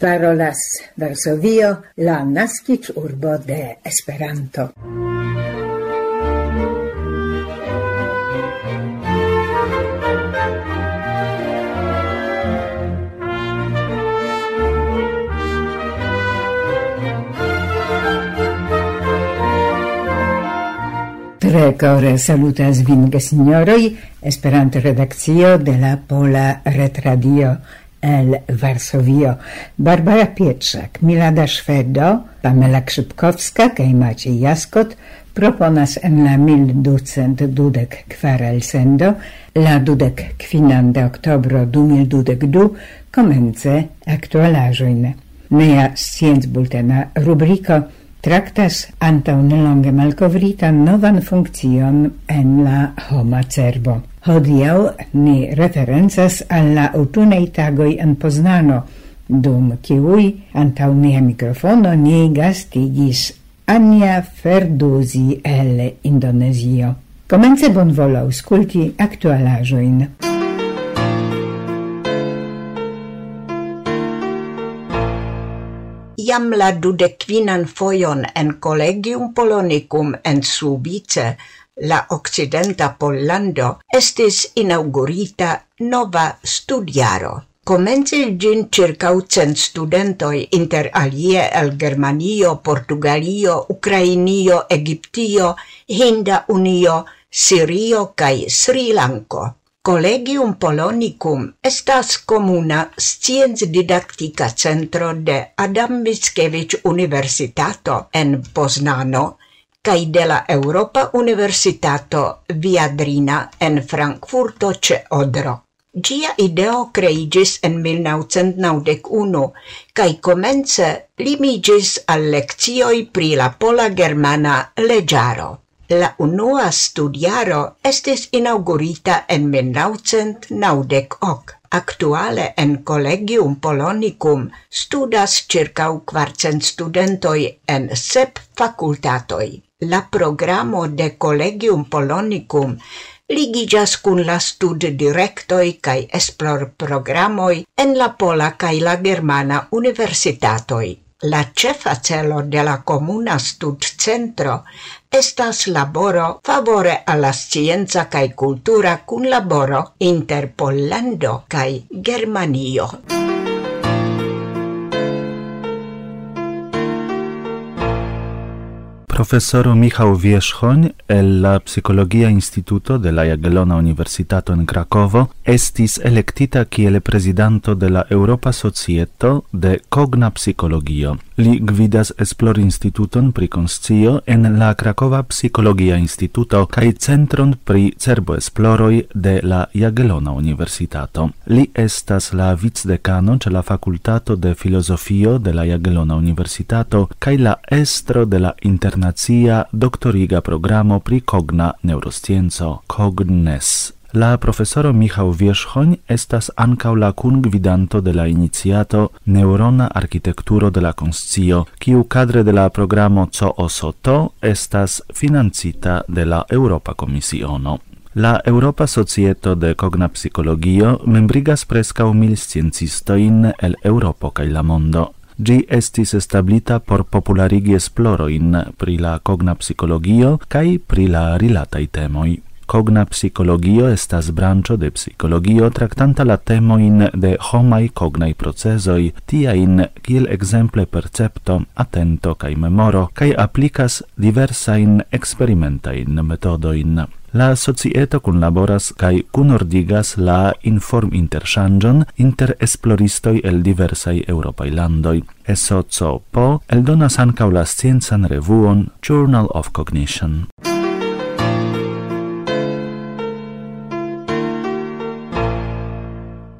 Parolas Varsovio, la nascic urbo de Esperanto. Tre core salutas vin signoroi, Esperanto redakcio de la Pola Retradio el Varsovio. Barbara Pietrzak, Milada Szwedo, Pamela Krzypkowska, kaj Maciej Jaskot proponas en la mil ducent dudek kwarel sendo, la dudek kwinan de oktobro du mil dudek du, komence aktualażojne. Nea scienz bultena rubriko traktas antaŭ nelonge malkovritan novan funkcion en la homa cerbo. Hodiaŭ ni referencas al la aŭtunaj tagoj en Poznano, dum kiuj antaŭ nia mikrofono ni gastigis Anja Ferduzi el Indonezio. Komence bonvolu aŭskulti aktualaĵojn. iam la dudequinan foion en Collegium Polonicum en Subice, la occidenta Pollando, estis inaugurita nova studiaro. Comence gin circa cent studentoi inter alie el Germanio, Portugalio, Ucrainio, Egiptio, Hinda Unio, Sirio cae Sri Lanko. Collegium Polonicum estas comuna scienz didactica centro de Adam Mickiewicz Universitato en Poznano kaj de la Europa Universitato Viadrina en Frankfurto ce Odro. Gia ideo creigis en 1991 kaj comence limigis al lekcioj pri la pola-germana leĝaro. La unua studiaro estis inaugurita en 1998. Actuale en Collegium Polonicum studas circa 400 studentoi en sep facultatoi. La programo de Collegium Polonicum ligigas cun la stud directoi cae esplor programoi en la Pola cae la Germana universitatoi. La cefa celo de la comuna studcentro estas laboro favore alla scienza cae cultura cun laboro inter Pollando cae Germanio. profesoro Michał Wierzchoń el la Psicologia Instituto de la Jagiellona Universitato en Krakowo estis electita kiel prezidanto de la Europa Societo de Cogna Psicologio. Li gvidas esplor instituton pri conscio en la Krakowa Psicologia Instituto kaj centron pri cerbo esploroj de la Jagiellona Universitato. Li estas la vicdekano ĉe la Fakultato de Filozofio de la Jagiellona Universitato kaj la estro de la internazia doktoriga programo pri cogna neuroscienco COGNES. La profesoro Michał Wierzchoń estas ankaŭ la kungvidanto de la iniciato Neurona arkitekturo de la konscio, kiu kadre de la programo Co oso to estas financita de la Europa Komisiono. La Europa Societo de Cogna Psicologio membrigas prescau mil sciencistoin el Europo cae la mondo gi estis establita por popularigi esploroin pri la cogna psicologio cae pri la rilatai temoi. Cogna psicologio estas brancio de psicologio tractanta la temoin de homai cognai procesoi, tiain kiel exemple percepto, atento cae memoro, cae applicas diversain experimentain metodoin. La societo kunlaboras kaj kunordigas la inform interŝanĝon inter esploristoj el diversaj eŭropaj landoj. SOCOP eldonas ankaŭ la sciencan revuon Journal of Cognition.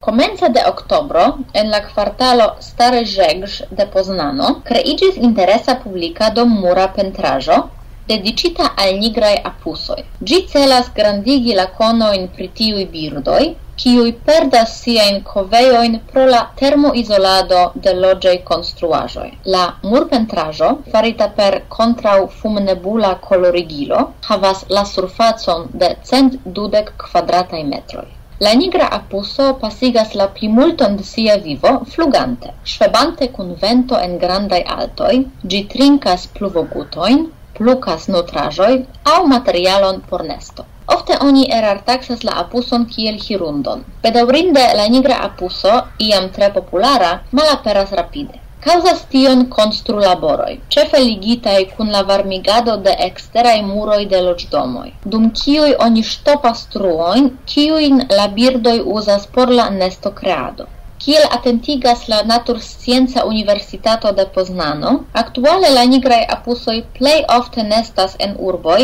Komence de oktobro en la kvartalo Stare Żegż de Poznano creigis interesa publika dommura pentrajo, dedicita al nigrai apusoi. Gi celas grandigi la conoin pri tiuj birdoj, kiuj perdas siain coveioin pro la termoisolado de logei construajoi. La murpentrajo, farita per contrau fumnebula colorigilo, havas la surfacon de cent dudek kvadrataj metroj. La nigra apuso pasigas la plimulton de sia vivo flugante, ŝvebante kun vento en grandai altoi, gi trinkas pluvogutoin, plukas nutraĵoj au materialon por nesto. Ofte oni erar taksas la apuson kiel hirundon. Bedaurinde la nigra apuso, iam tre populara, malaperas rapide. Causas tion construlaboroj, cefe ligitai kun la varmigado de exterai muroi de loĝdomoj, dum kiuj oni ŝtopas truojn, kiujn la birdoj uzas por la nestokreado kiel atentigas la Naturscienca Universitato de Poznano, aktuale la nigraj apusoj plej ofte nestas en urboj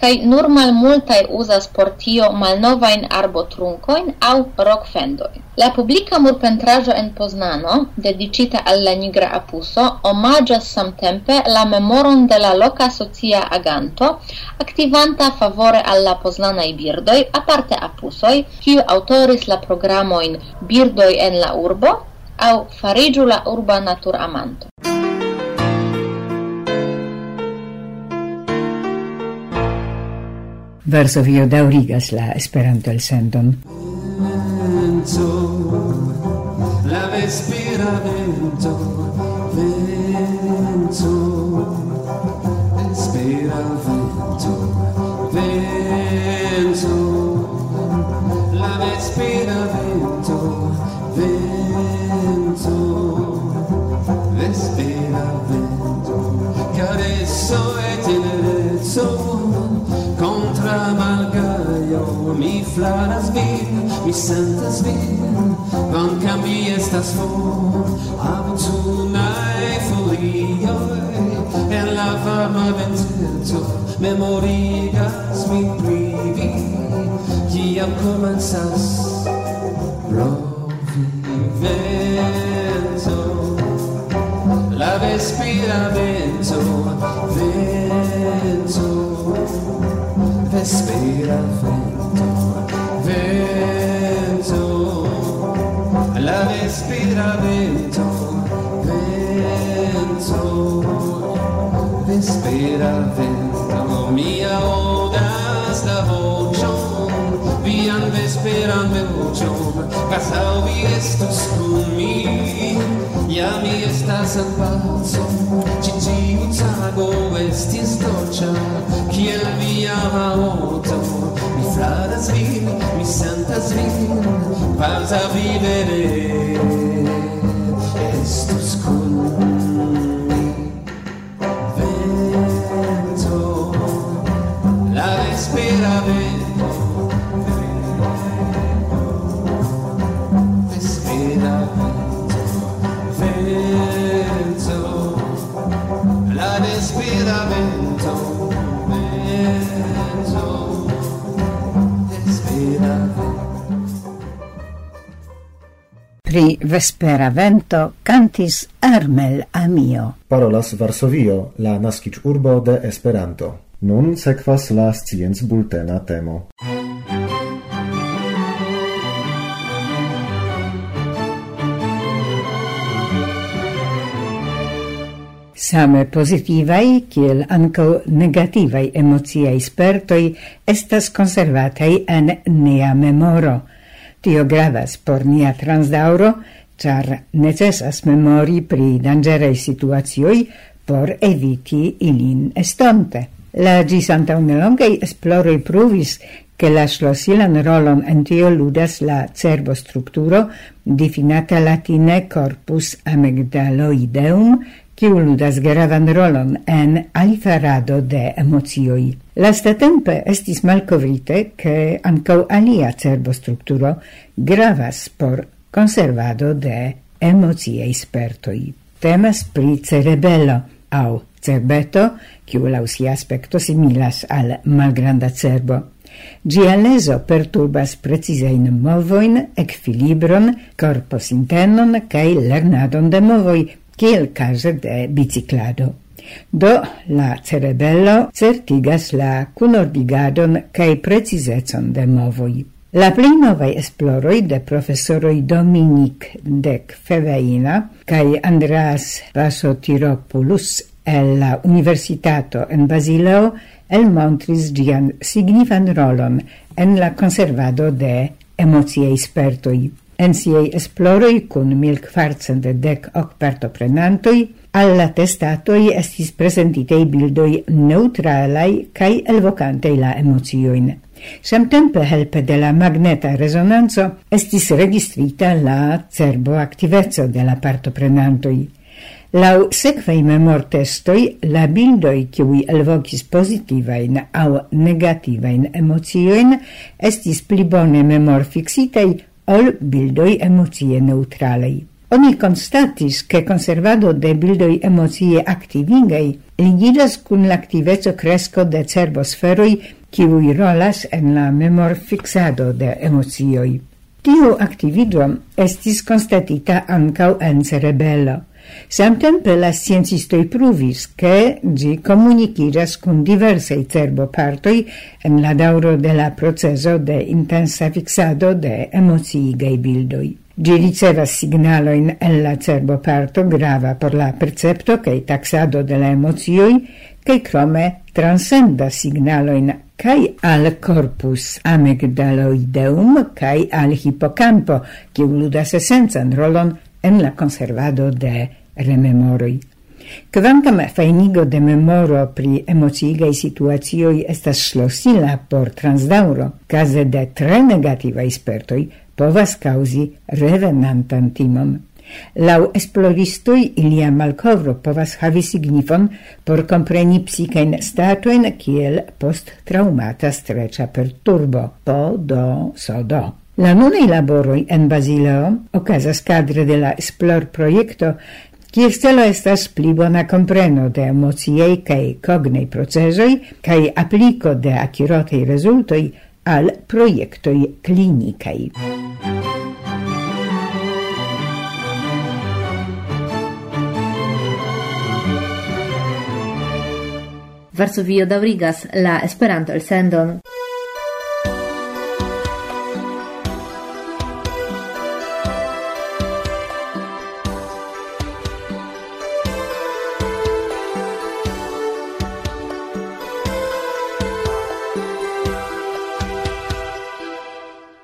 kai nur malmultaj uzas por tio malnovajn arbotrunkojn aŭ rokfendojn. La publika murpentraĵo en Poznano, dedicita al la nigra apuso, omaĝas samtempe la memoron de la loka socia aganto, aktivanta favore al la poznanaj birdoj, aparte apusoj, kiu autoris la programojn Birdoj en la urbo aŭ Fariĝu la urba naturamanto. verso vio daurigas la Esperanto-elsendon. La vespera vento flaras vin, mi sentas vin, Vanca mi estas for, aventunae folioi, En la varma venteto memorigas mi pri vi, Ciam comenzas provi vento, La vespira vento, vento, vespira vento, vespera venta mia odas la voce vian vesperan vocion casau vi estus cum mi. Ja mi estas en paco ci tiu tago estis dolcia kiel via auto mi fladas vin mi sentas vin pausa vivere. Estus cum vespera vento cantis armel amio. Parolas Varsovio, la naskic urbo de Esperanto. Nun sekvas la scienz bultena temo. Same positivai, kiel anco negativai emociai spertoi, estas conservatae en nia memoro. Tio gravas por nia transdauro, char necessas memori pri dangerei situazioi por eviti ilin estonte. La gis anta unelongei esploroi provis che la slosilan rolon en tio ludas la cerbostrukturo definata latine corpus amygdaloideum, kiu ludas gravan rolon en aliferado de emocioi. Lastatempe estis malcovrite che ancau alia cerbostrukturo gravas por conservado de emocie spertoi. Temas pri cerebello au cerbeto, kiu laŭ sia aspekto similas al malgranda cerbo. Gia leso perturbas precisein movoin, equilibron, corposintenon cae lernadon de movoi, kiel case de biciclado. Do la cerebello certigas la cunordigadon cae precisecon de movoi. La pli novaj esploroj de profesoroj Dominik Dek Feveina kaj Andreas Vasotiropoulos el la Universitato en Basileo elmontris ĝian signifan rolon en la konservado de emociaj spertoj. En siaj esploroj kun 1410 partoprenantoj al la testatoj estis prezentitaj bildoj neutralaj kaj elvokantaj la emociojn. Samtempe helpe de la magneta resonanzo estis registrita la cerbo activezzo de la partoprenantoj. Lau sequei memor testoi, la bildoi kiuj elvocis positivain au negativain emocioin estis pli bone memorfiksitaj ol bildoi emocie neutralei. Oni constatis che conservado de bildoi emocie activingei ligidas cun l'activezzo cresco de cerbosferoi kiuj rolas en la memorfixado de emocioi. Tiu activido estis constatita ancau en cerebelo. Samtempe la sciencistoi pruvis, che gi komunikiĝas kun diversei cerbopartoi en la dauro de la procezo de intensa fixado de emociigaj bildoj. Ĝi ricevas signalojn el la cerboparto grava por la percepto che taxado de la emozioi che crome transendas signaloin kai al corpus amygdaloideum kai al hippocampo, che ludas senza rolon en la conservado de rememoroi. Kvankam fajnigo de memoro pri emociigaj situacioj estas ŝlosila por transdaŭro, kaze de tre negativaj spertoj povas kaŭzi revenantan timon. Lau esploristoi ilia malcovro povas havi signifon por kompreni psikajn statojn kiel post-traumata streĉa perturbo PDO-SODO. La nunaj laboroi en Basileo okazas cadre de la esplor-projekto kies celo estas pli bona compreno de emociei cae cognei procesoi cae applico de accurotei resultoi al proiectoi clinicai. Varsovio daurigas la Esperanto-elsendon.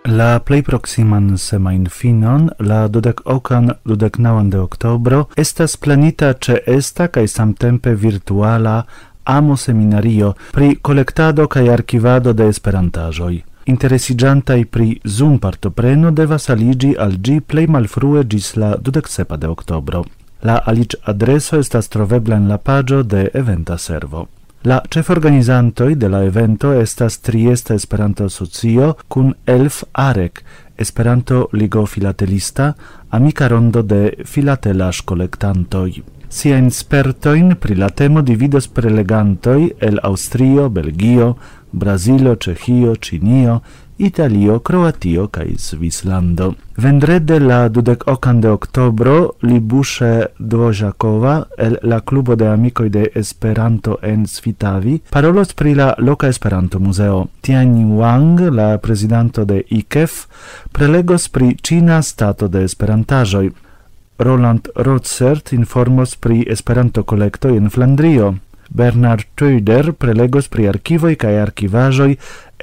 La plei proximan semain finon, la dudek okan dudek naŭan de oktobro, estas planita ce esta kaj samtempe virtuala amo seminario pri collectado kaj archivado de esperantaĵoj. Interesigiantai pri Zoom partopreno devas aliĝi al ĝi plej malfrue gis la 27 de oktobro. La alic adreso estas trovebla en la pagio de eventa servo. La ĉeforganizantoj de la evento estas Trieste Esperanto Socio kun Elf Arek, Esperanto Ligo Filatelista, amika rondo de filatelas kolektantoj. Sia spertoin pri la temo dividas prelegantoi el Austrio, Belgio, Brazilo, Cehio, Cinio, Italio, Kroatio kaj Svislando. Vendrede la dudek okan de oktobro Libushe Dvožakova el la klubo de amikoj de Esperanto en Svitavi parolos pri la loka Esperanto muzeo. Tiani Wang, la presidanto de IKEF, prelegos pri Cina stato de Esperantaĵoj. Roland Rotzert informos pri Esperanto-kolekto en Flandrio. Bernard Tuider prelegos pri arkivoj kaj arkivaĵoj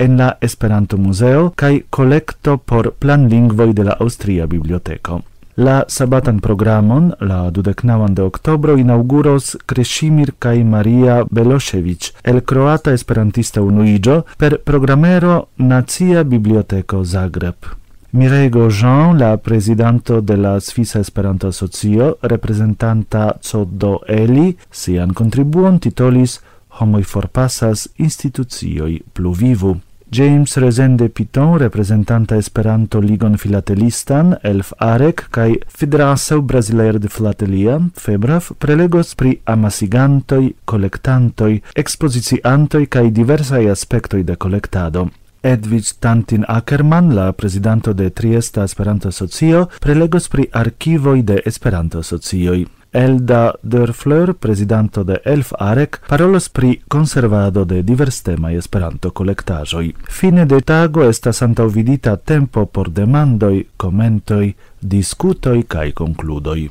en la Esperanto-muzeo kaj kolekto por planlingvoj de la Aŭstria biblioteko. La sabatan programon, la dudeknaŭan de oktobro, inauguros Kresimir kaj Maria Belosevic el Kroata Esperantista Unuiĝo per programero Nacia Biblioteko Zagreb. Mirego Jean, la presidente de la Svisa Esperanto Asocio, representanta Coddo Eli, sian contribuon titolis Homoi forpassas institucioi pluvivu. James Rezende Piton, representanta Esperanto Ligon Filatelistan, Elf Arek, kai Fidraseu Brasileir de Filatelia, Febrav, prelegos pri amasigantoi, collectantoi, expoziciantoi, kai diversai aspectoi de collectado. Edwidge Tantin Ackermann, la prezidanto de Triesta Esperanto Socio, prelegos pri arkivoj de Esperanto Socioj. Elda Dörfler, prezidanto de Elf Arek, parolos pri conservado de divers temai esperanto collectajoi. Fine de tago estas antaŭvidita tempo por demandoj, komentoj, diskutoj kaj konkludoj.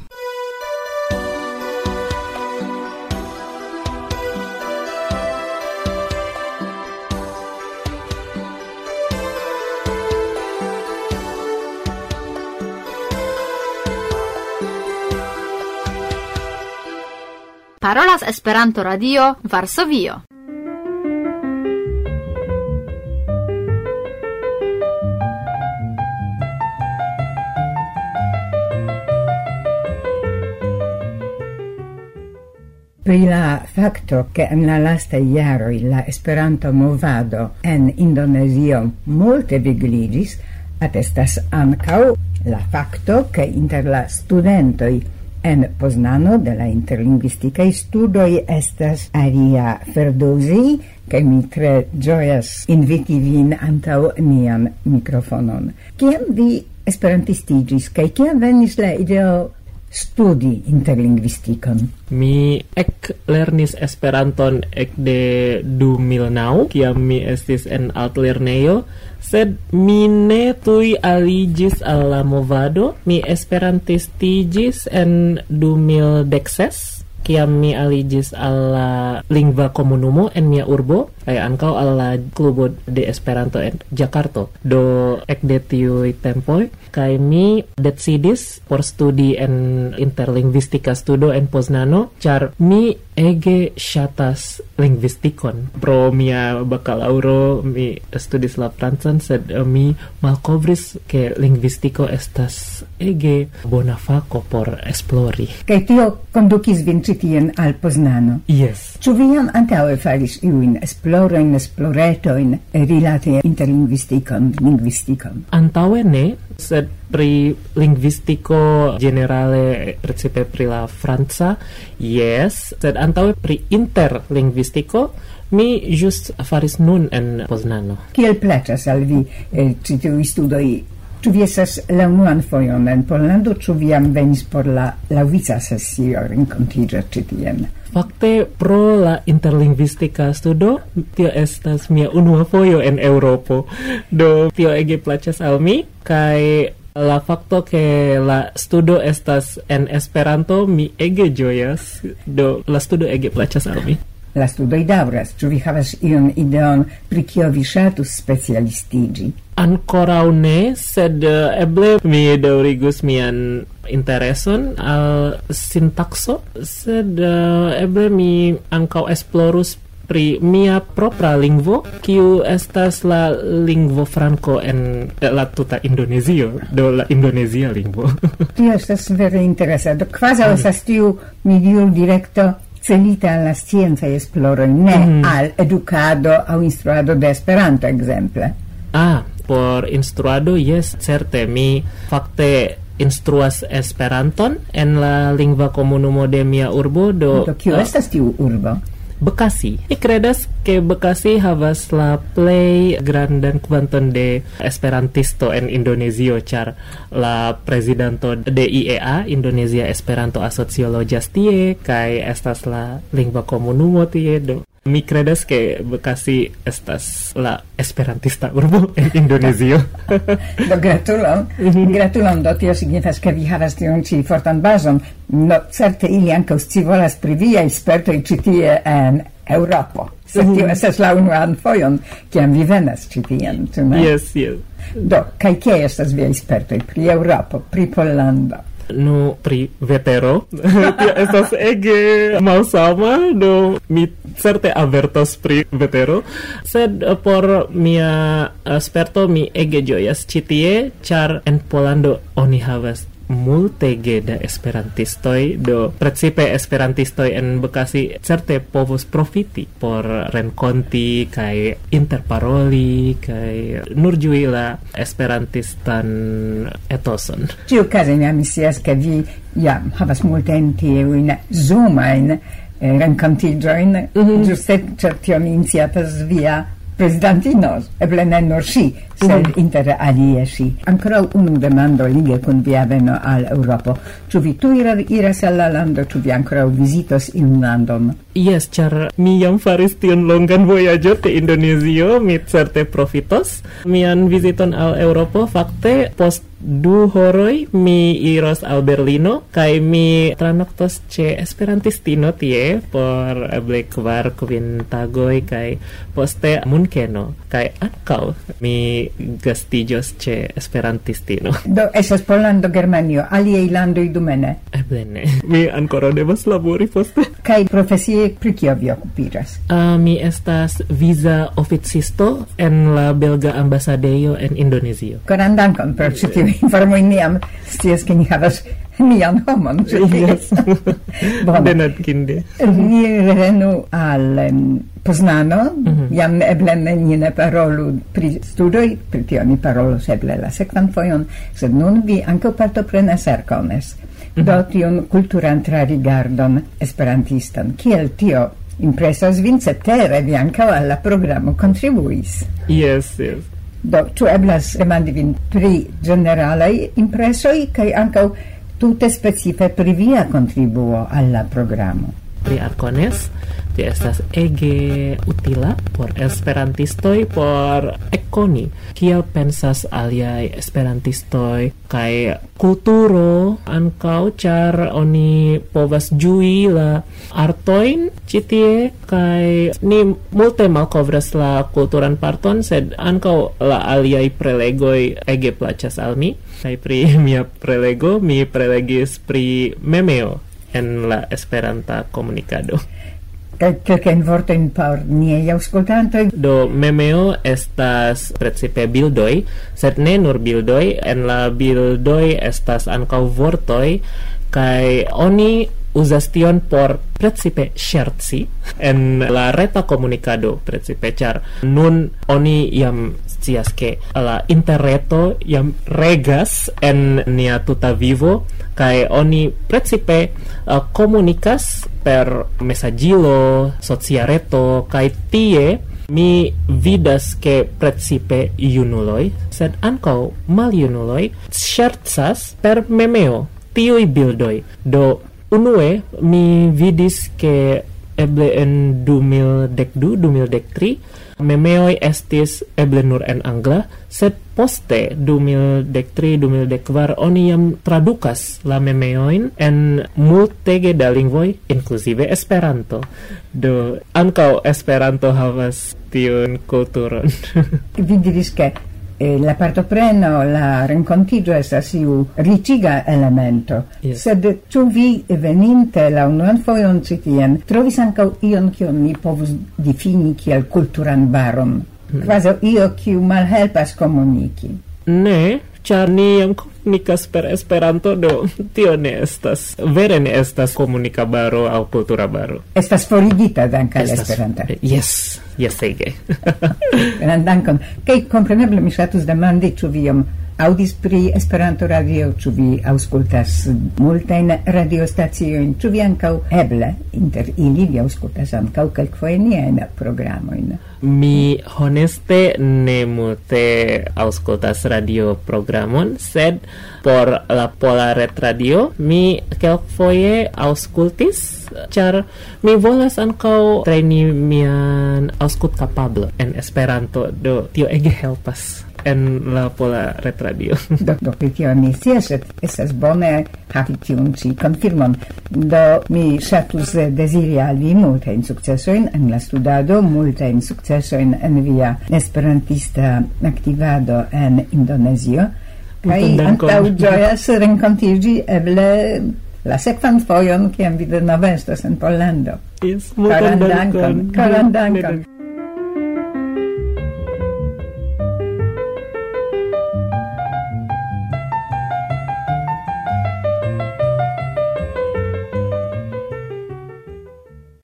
Parolas Esperanto Radio Varsovio. pri la facto che en la lasta iaroi la Esperanto movado en Indonezio multe vigligis, attestas ancau la facto che inter la studentoi En Poznano de la interlingvisticai studoi estas Aria Ferdosi, kaj mi tre gioias inviti vin antau nian mikrofonon. Kiam vi esperantistigis, kaj kiam venis la ideo studi interlingvistikon? Mi ec lernis Esperanton ec de 2009, kiam mi estis en altlernejo, sed mi ne tui aligis al la movado. Mi esperantistigis en 2016 kiam mi aligis al la lingva komunumo en mia urbo kaj ankaŭ al la klubo de Esperanto en Jakarto. Do ekde tiuj tempoj kaj mi decidis por studi en interlingvistika studo en Poznano, ĉar mi ege ŝatas lingvistikon. Pro mia bakalaŭro mi studis la francan, sed eh, mi malkovris ke lingvistiko estas ege bona fako por esplori. Kaj tio kondukis vin ĉi tien al Poznano. Yes. Ĉu vi jam antaŭe faris iujn esplorojn? esplorojn, esploretojn rilate interlingvistikon, lingvistikon? antaue ne, sed pri linguistico generale precipe pri la franca yes sed antaŭe pri interlinguistico mi just faris nun en Poznano kiel plaĉas al vi eh, ĉi tiuj studoj Ĉu vi estas la unuan fojon en Pollando, ĉu vi jam venis por la laŭvica sesio renkontiĝa ĉi tien? Fakte pro la interlingvistika studo tio estas mia unua fojo en Eŭropo. Do tio ege plaĉas al mi kaj la fakto ke la studo estas en Esperanto mi ege ĝojas. Do la studo ege plaĉas al mi. La studoj d'auras, Ĉu vi havas iun ideon pri kio vi ŝatus specialistigi? Ancora ne, sed uh, eble mi daurigus mian intereson al sintakso, sed uh, eble mi ankaŭ esplorus pri mia propra lingvo kiu estas la lingvo franco en la tuta Indonezio do la indonezia lingvo. Tio estas vere interesa do kvazaŭ mm. estas tiu mi diru direkto celita alla scienza e esploro ne mm. al educado au instruado de Esperanto exemple. Ah, por instruado yes certe mi fakte instruas Esperanton en la lingva komunumo de mia urbo do. Do kio uh, estas tiu urbo? Bekasi. Mi credas ke Bekasi havas la play grandan kvanton de esperantisto en Indonesio char la presidento de IEA Indonesia Esperanto Asocio loĝas tie kaj estas la lingva komunumo tie do mi credas ke Bekasi estas la esperantista urbo en Indonezio. do gratulon. Mhm. Gratulon do tio signifas ke vi havas tiun ĉi fortan bazon. No certe ili ankaŭ scivolas pri via spertoj ĉi tie en Europa. Se tio mhm. estas la unuan fojon kiam vi venas ĉi tien, ĉu ne? Yes, yes. Do, kaj kie estas via spertoj pri Eŭropo, pri Pollando? Nu, pri vetero, tio estas ege malsama, do mi certe avertos pri vetero, sed eh, por mia eh, sperto mi ege joyas ĉi tie char en Polando oni havas multege da esperantistoj do precipe esperantistoj en Bekasi certe povus profiti por renkonti kaj interparoli kaj nur ĝui la esperantistan etoson. Ĉiukaze mi amisias ke vi jam havas multajn tiujn zoomajn eh, renkontiĝojn, mm -hmm. ĝuste ĉar tion iniciatas via prezidantinon, eble ne nur si, sed mm. inter alie si. Ancora unu demando lige kun via veno al Europo. Ĉu vi tuj iras al la lando, ĉu vi ancora vizitos iun landon? Yes, ĉar mi jam faris tion longan vojaĝon de Indonezio, mi certe profitos. Mian viziton al Europo fakte post du horoi mi iros al Berlino kai mi tranoktos ce Esperantistino tie por eble kvar kvin tagoi kai poste Munkeno kai ankaŭ mi gastiĝos ce Esperantistino. Do esas Pollando, Germanio, aliei landoi dumene. Bene. Mi ancora devas labori poste. Kai profesie pri kio vi okupiras? Uh, ah, mi estas visa oficisto en la belga ambasadejo en Indonezio. Koran dankon per ĉi tiuj informoj niam scias ke ni havas nian homon. Yes. bon. Benatkinde. Ni revenu al um, Poznano, mm -hmm. jam eble ni ne parolu pri studoj, pri tio ni parolu eble la sekvan fojon, sed nun vi ankaŭ partoprenas Erkones do mhm. tiun kulturan trarigardon esperantistan. Kiel tio impresas vin cetere vi ankaŭ al la programo contribuis. Yes, yes. Do, tu eblas demandi vin pri generalei impresoi, kaj ankaŭ tute specife pri via contribuo alla programo? pri Arcones. ti estas ege utila por esperantistoj por ekoni kiel pensas aliaj esperantistoj kaj kulturo. Ankaŭ ĉar oni povas ĝui la artojn ĉi tie kaj ni multe malkovras la kulturan parton sed ankaŭ la aliaj prelegoj ege plaĉas al mi. Kaj pri mia prelego mi prelegis pri memeo en la esperanta comunicado. Kaj kelkajn vortojn por niaj aŭskultantoj. Do memeo estas precipe bildoj, sed ne nur bildoj, en la bildoj estas ankaŭ vortoj kaj oni uzas tion por precipe scherzi. En la reta comunicado precipe char nun oni iam scias ke la interreto iam regas en nia tuta vivo kai oni precipe uh, comunicas per messagilo socia reto kai tie mi vidas ke precipe junuloj sed ankaŭ maljunuloj ŝercas per memeo tiui bildoi do unue mi vidis ke eble en 2012 2013 memeoi estis eble nur en angla sed poste 2013 2014 oni jam tradukas la memeoin en multege da lingvoj inkluzive Esperanto. Do ankaŭ Esperanto havas tiun kulturon. Vi diris ke e la partopreno, la rencontigio estas iu riciga elemento. Yes. Sed ĉu vi veninte la unuan foion citien trovis anca ion kion mi povus difini kiel kulturan baron? Mm. quasi io kiu malhelpas komuniki. Ne, char ni jam komunikas per Esperanto, do tio ne estas, vere ne estas komunika baro aŭ kultura baro. Estas forigita danka al Esperanto. Yes, yes ege. Dankon. Kaj kompreneble mi ŝatus demandi ĉu vi jam audis pri Esperanto radio, ĉu vi aŭskultas multajn radiostaciojn, ĉu vi ankaŭ eble inter ili vi aŭskultas ankaŭ kelkfoje niajn programojn? Mi honeste ne multe aŭskultas radio programon, sed por la Pola Red Radio mi kelkfoje aŭskultis, ĉar mi volas ankaŭ treni mian aŭskultkapablon en Esperanto, do tio ege helpas en la pola retradio. do, do pri tio mi scias, esas bone havi tiun ci confirmon. Do mi shatus desiri al vi multe in successoin en la studado, multe in successoin en via esperantista activado en Indonesio. Kai antau ĝojas rencontigi eble la sekvan fojon, kiam vi denove estas en Pollando. Yes, multan dankon. Karan dankon.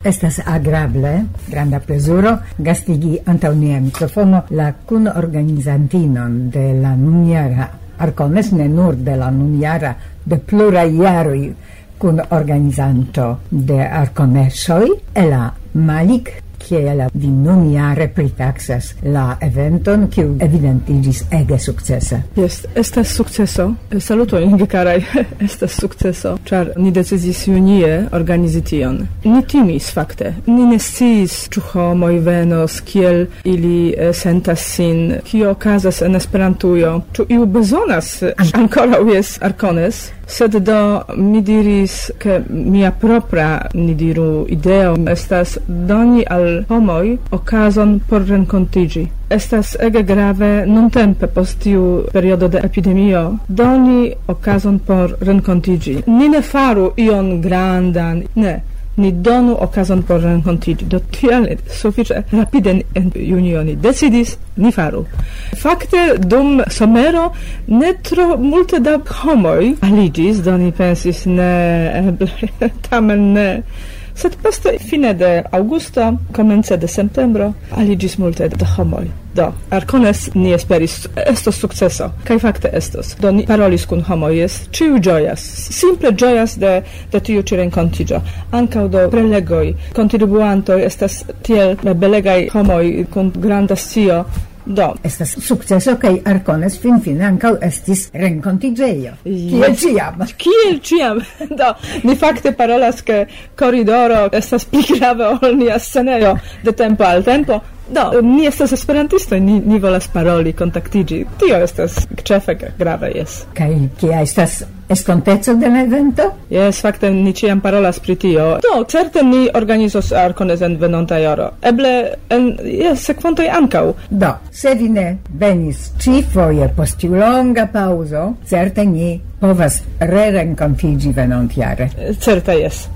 Estas agrable, granda plezuro, gastigi antaŭ nia mikrofono la kunorganizantinon de la nunjara, arkones ne nur de la nunjara, de pluraj jaroj kun organizanto de arkonesoj, Ela Malik, kiel vi nun jare pritaxas la eventon, kiu evidentigis ege sukcese. Jest, estas sukceso. Saluto ingi karaj, estas sukceso, char ni decisis junie organizi tion. Ni timis fakte, ni ne sciis ču homoj venos, kiel ili eh, sentas sin, kio okazas en Esperantujo, ču iu bezonas eh, ankoraŭ jes arkones. Sed do mi diris che mia propra, ni diru, ideo estas doni al homoi okazon por rencontigi. Estas ege grave non tempe post tiu periodo de epidemio doni okazon por rencontigi. Ni ne faru ion grandan, ne, ni donu okazon por renkontiĝi. Do tial sufiĉe rapide en junio ni decidis, ni faru. Fakte dum somero ne tro multe da homoj aliĝis, do ni pensis ne eble tamen ne Sed poste fine de augusto, komence de septembro, aliĝis multe da homoj. Do, Arcones ni esperis, estos successo, kaj facte estos. Do ni parolis kun homo, jes, ciu gioias, simple gioias de de tiu ci rencontigio. Ankaŭ do prelegoi, contribuantoi, estas tiel belegai homoi kun granda scio Do. Estas sukceso kaj Arcones fin fin ancau estis rencontigeio. Kiel ciam. Kiel ciam. Do, ni facte parolas che corridoro estas pli grave ol nia sceneio de tempo al tempo, Do, ni estas esperantisto, ni, ni volas paroli, kontaktigi. Tio estas ĉefe grava, jes. Kaj kia estas estonteco de la evento? Jes, fakte ni ĉiam parolas pri tio. Do, certe ni organizos arkones en venonta jaro. Eble en jes, sekvontoj ankaŭ. Do, se vi ne venis ĉifoje post tiu longa pauzo, certe ni povas re-renkontiĝi venontjare. Certe jes.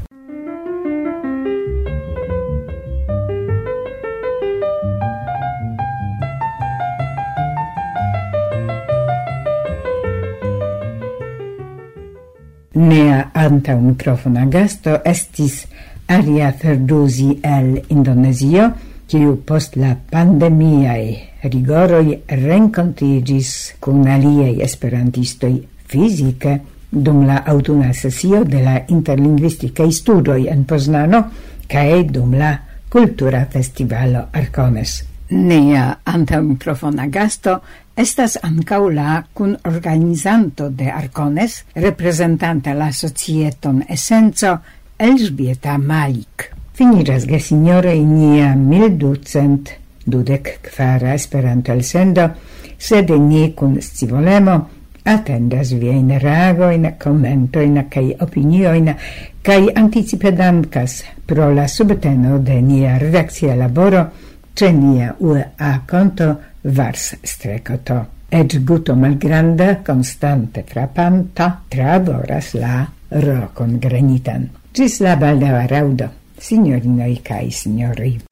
Nea anta un mikrofona gasto estis Aria Ferduzi el Indonesio, kiu post la pandemiae rigoroi rencontigis cun aliei esperantistoi fizike dum la autuna sesio de la interlingvistikaj studoi en Poznano cae dum la kultura festivalo Arcones. Nea anta un microfono gasto Estas ancau la cun organizanto de Arcones, representante la societon essenzo, Elżbieta Malik. Finiras gesinjore nia milducent dudek quara Esperanto elsendo, sed ni cun scivolemo attendas vien ragoin, commentoin, cae opinioin, cae anticipe anticipedankas pro la subteno de nia redaccia laboro ce nia UA conto vars strecoto. Et guto malgranda, constante frapanta, traboras la rocon granitan. Cis la baldava raudo, signorinoi cae signori.